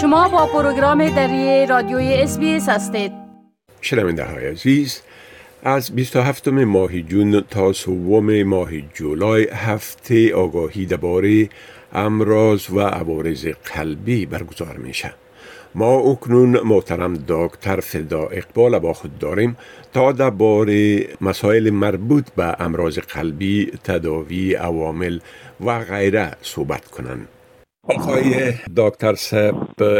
شما با پروگرام دری رادیوی اس هستید. شنونده های عزیز از 27 ماه جون تا سوم ماه جولای هفته آگاهی درباره امراض و عوارض قلبی برگزار میشه. ما اکنون محترم دکتر فدا اقبال با خود داریم تا درباره مسائل مربوط به امراض قلبی تداوی عوامل و غیره صحبت کنند. آقای دکتر سب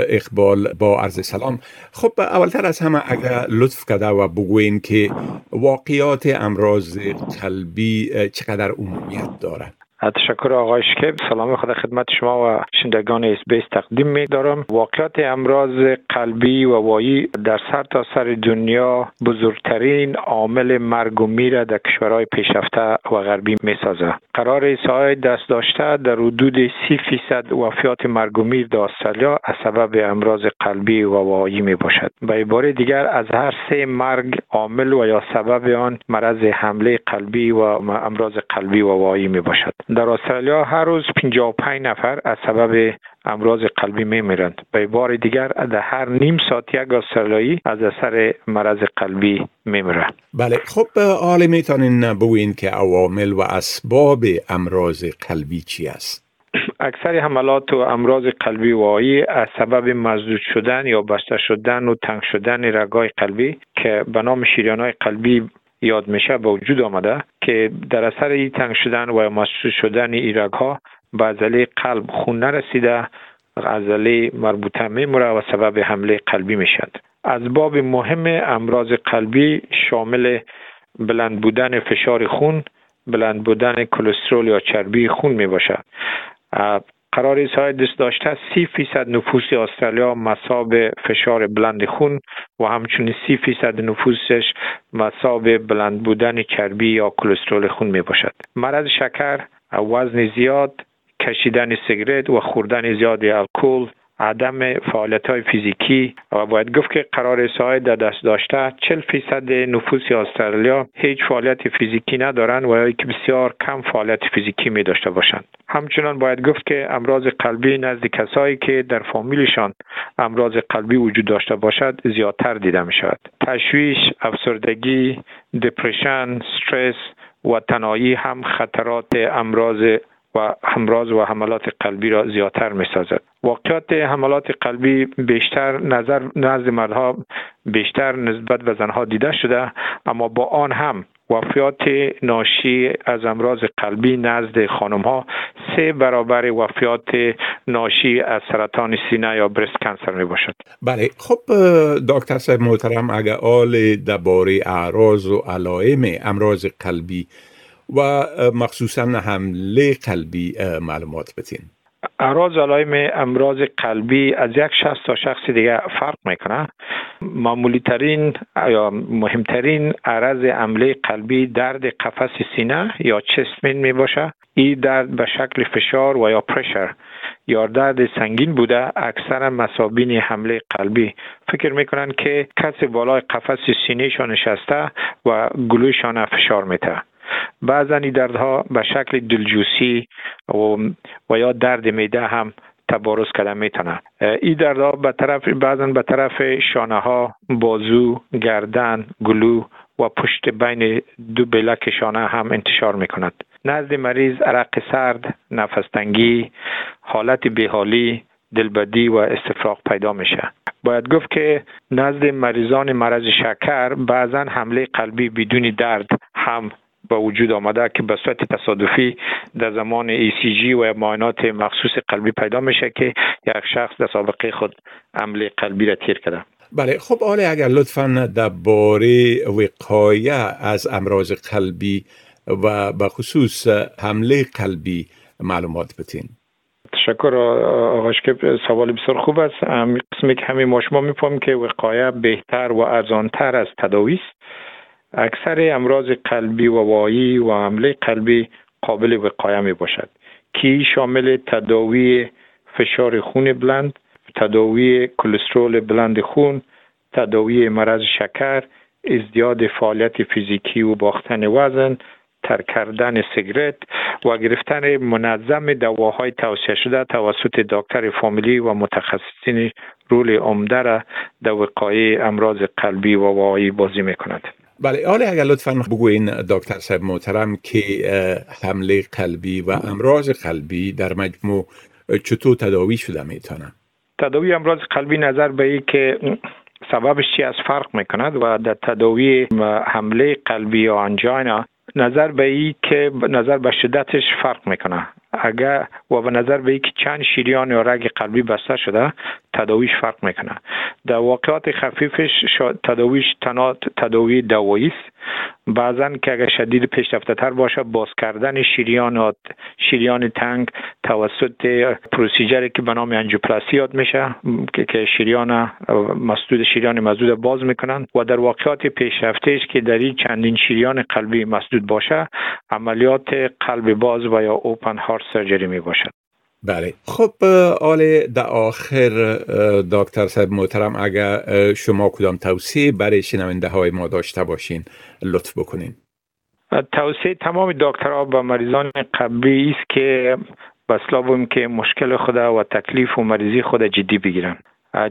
اقبال با عرض سلام. خب اولتر از همه اگر لطف کرده و بگوین که واقعیات امراض قلبی چقدر عمومیت داره تشکر آقای شکیب. سلام خدا خدمت شما و شندگان اس بیس تقدیم می دارم. واقعات امراض قلبی و وایی در سر تا سر دنیا بزرگترین عامل مرگ و میر در کشورهای پیشرفته و غربی می سازه. قرار سایه دست داشته در حدود سی فیصد وفیات مرگ و میر در استرالیا از سبب امراض قلبی و وایی می باشد. به عباره دیگر از هر سه مرگ عامل و یا سبب آن مرض حمله قلبی و امراض قلبی و وایی می باشد. در استرالیا هر روز 55 نفر از سبب امراض قلبی میمیرند. به بار دیگر در هر نیم ساعت یک استرالیایی از اثر مرض قلبی میمیره. بله خب حالا می‌تونین بگوین که عوامل و اسباب امراض قلبی چی است. اکثر حملات و امراض قلبی واهی از سبب مزدود شدن یا بسته شدن و تنگ شدن رگای قلبی که به نام شیریان های قلبی یاد میشه به وجود آمده. که در اثر این تنگ شدن و مصوص شدن ایرگ ها به عضله قلب خون نرسیده عضله مربوطه میموره و سبب حمله قلبی می‌شد باب مهم امراض قلبی شامل بلند بودن فشار خون بلند بودن کلسترول یا چربی خون می باشد قرار دست داشته سی فیصد نفوس استرالیا مصاب فشار بلند خون و همچنین سی فیصد نفوسش مصاب بلند بودن چربی یا کلسترول خون می باشد. مرض شکر وزن زیاد کشیدن سیگرت و خوردن زیاد الکل عدم فعالیت های فیزیکی و باید گفت که قرار سایه در دست داشته 40 فیصد نفوس استرالیا هیچ فعالیت فیزیکی ندارند و یا که بسیار کم فعالیت فیزیکی می داشته باشند. همچنان باید گفت که امراض قلبی نزد کسایی که در فامیلشان امراض قلبی وجود داشته باشد زیادتر دیده می شود. تشویش افسردگی دپرشن استرس و تنهایی هم خطرات امراض و همراز و حملات قلبی را زیادتر می سازد. واقعات حملات قلبی بیشتر نظر نزد مردها بیشتر نسبت به زنها دیده شده اما با آن هم وفیات ناشی از امراض قلبی نزد خانم ها سه برابر وفیات ناشی از سرطان سینه یا برست کنسر می باشد بله خب دکتر صاحب محترم اگر آل درباره اعراض و علائم امراض قلبی و مخصوصا حمله قلبی معلومات بتین اعراض علائم امراض قلبی از یک شخص تا شخص دیگه فرق می‌کنه. معمولی ترین یا مهمترین عرض عمله قلبی درد قفس سینه یا چستمین می باشه. این درد به شکل فشار و یا پرشر یا درد سنگین بوده اکثر مسابین حمله قلبی. فکر می‌کنن که کسی بالای قفس سینه شان نشسته و گلوشان فشار میته بعضا دردها به شکل دلجوسی و, و یا درد میده هم تبارز کردن می‌تونه. این دردها به طرف بعضا به طرف شانه ها بازو گردن گلو و پشت بین دو بلک شانه هم انتشار می‌کند. نزد مریض عرق سرد نفس تنگی حالت بیحالی دلبدی و استفراغ پیدا میشه. باید گفت که نزد مریضان مرض شکر بعضا حمله قلبی بدون درد هم به وجود آمده که به صورت تصادفی در زمان جی و معاینات مخصوص قلبی پیدا میشه که یک شخص در سابقه خود عمل قلبی را تیر کرده. بله خب حالا اگر لطفا درباره وقایه از امراض قلبی و به خصوص حمله قلبی معلومات بتین تشکر آقای که سوال بسیار خوب است. قسمی که همین ما شما می‌فهمیم که وقایه بهتر و ارزانتر از تداوی است. اکثر امراض قلبی و وایی و حمله قلبی قابل وقایه می باشد که شامل تداوی فشار خون بلند تداوی کلسترول بلند خون تداوی مرض شکر ازدیاد فعالیت فیزیکی و باختن وزن ترک کردن سیگرت و گرفتن منظم دواهای توصیه شده توسط دکتر فامیلی و متخصصین رول عمده را در وقایع امراض قلبی و وایی بازی می‌کند. بله حالا اگر لطفا بگوین دکتر صاحب محترم که حمله قلبی و امراض قلبی در مجموع چطور تداوی شده می‌تونه؟ تداوی امراض قلبی نظر به ای که سببش چی از فرق می‌کند و در تداوی حمله قلبی یا انجاینا نظر به ای که نظر به شدتش فرق می‌کنه. اگر و به نظر به که چند شیریان یا رگ قلبی بسته شده تداویش فرق می‌کنه. در واقعات خفیفش تداویش تنها تداوی دوایی است. بعضا که اگر شدید پیشرفته تر باشه باز کردن شیریان شیریان تنگ توسط پروسیجری که به نام انجیوپلاسی یاد میشه که شیریان مسدود شیریان مسدود باز می‌کنن و در واقعات پیشرفتهش که در این چندین شیریان قلبی مسدود باشه عملیات قلب باز و یا اوپن هارت سرجری می باشد بله. خب آل در آخر دکتر صاحب محترم اگر شما کدام توصیه برای شنونده های ما داشته باشین لطف بکنین. توصیه تمام دکترها به مریضان قبلی است که بسلا که مشکل خود و تکلیف و مریضی خود جدی بگیرن.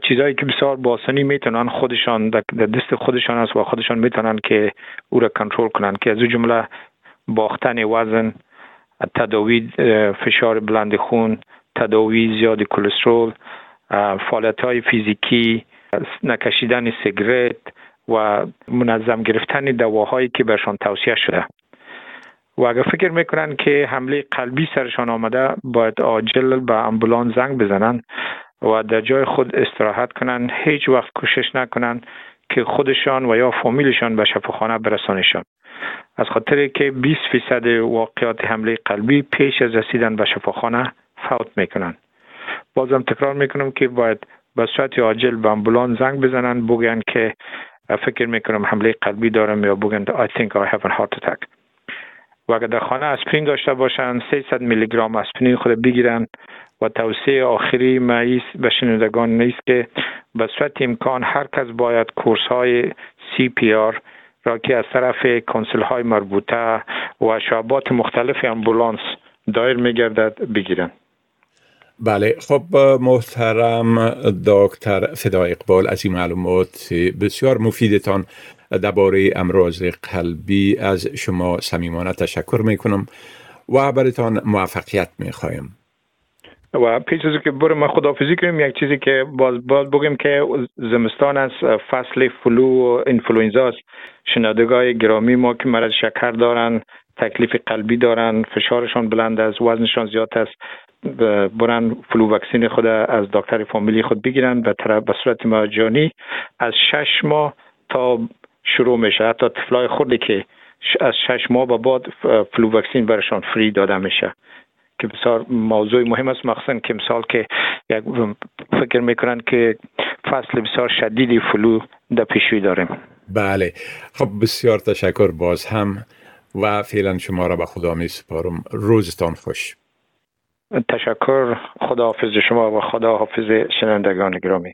چیزهایی که بسیار باسنی می‌تونن خودشان در دست خودشان است و خودشان می‌تونن که او را کنترل کنن که از او جمله باختن وزن تداوی فشار بلند خون تداوی زیاد کلسترول فعالیت های فیزیکی نکشیدن سیگرت و منظم گرفتن دواهایی که برشان توصیه شده. و اگر فکر می‌کنن که حمله قلبی سرشان آمده باید عاجل به امبولانس زنگ بزنن و در جای خود استراحت کنن هیچ وقت کوشش نکنن که خودشان و یا فامیلشان به شفاخانه برسانشان. از خاطر که 20 فیصد واقعات حمله قلبی پیش از رسیدن به شفاخانه فوت می‌کنن بازم تکرار می‌کنم که باید به صورت عاجل به امبولانس زنگ بزنن بگن که فکر می‌کنم حمله قلبی دارم یا بگن I think I have a heart attack. و اگر در خانه اسپرین داشته باشن 300 میلی گرم اسپرین خود بگیرن و توصیه آخری ما به شنوندگان نیست که به صورت امکان هر کس باید کورس های سی پی آر را که از طرف کنسل های مربوطه و شعبات مختلف امبولانس دایر میگردد بگیرن. بله. خب محترم دکتر فدا اقبال از این معلومات بسیار مفیدتان درباره امراض قلبی از شما صمیمانه تشکر می کنم و برتان موفقیت می خواهیم و پیش از که برم خدافزی کنیم یک چیزی که باز باز بگیم که زمستان از فصل flu و انفلوئنزا است. شنونده‌های گرامی ما که مرض شکر دارن تکلیف قلبی دارن فشارشان بلند است وزنشان زیاد است برن flu vaccine خود از دکتر فامیلی خود بگیرن طرف به صورت مجانی از شش ماه تا شروع میشه. حتی طفلای خودی که از شش ماه به بعد flu vaccine برشان free داده میشه. که بسیار موضوع مهم است مخصوصا که مثال که یک فکر می‌کنن که فصل بسیار شدیدی فلو در پیشوی داریم. بله. خب بسیار تشکر باز هم و فعلا شما را به خدا می سپارم. روزتان خوش. تشکر. خدا حافظ شما و خدا حافظ شنندگان گرامی.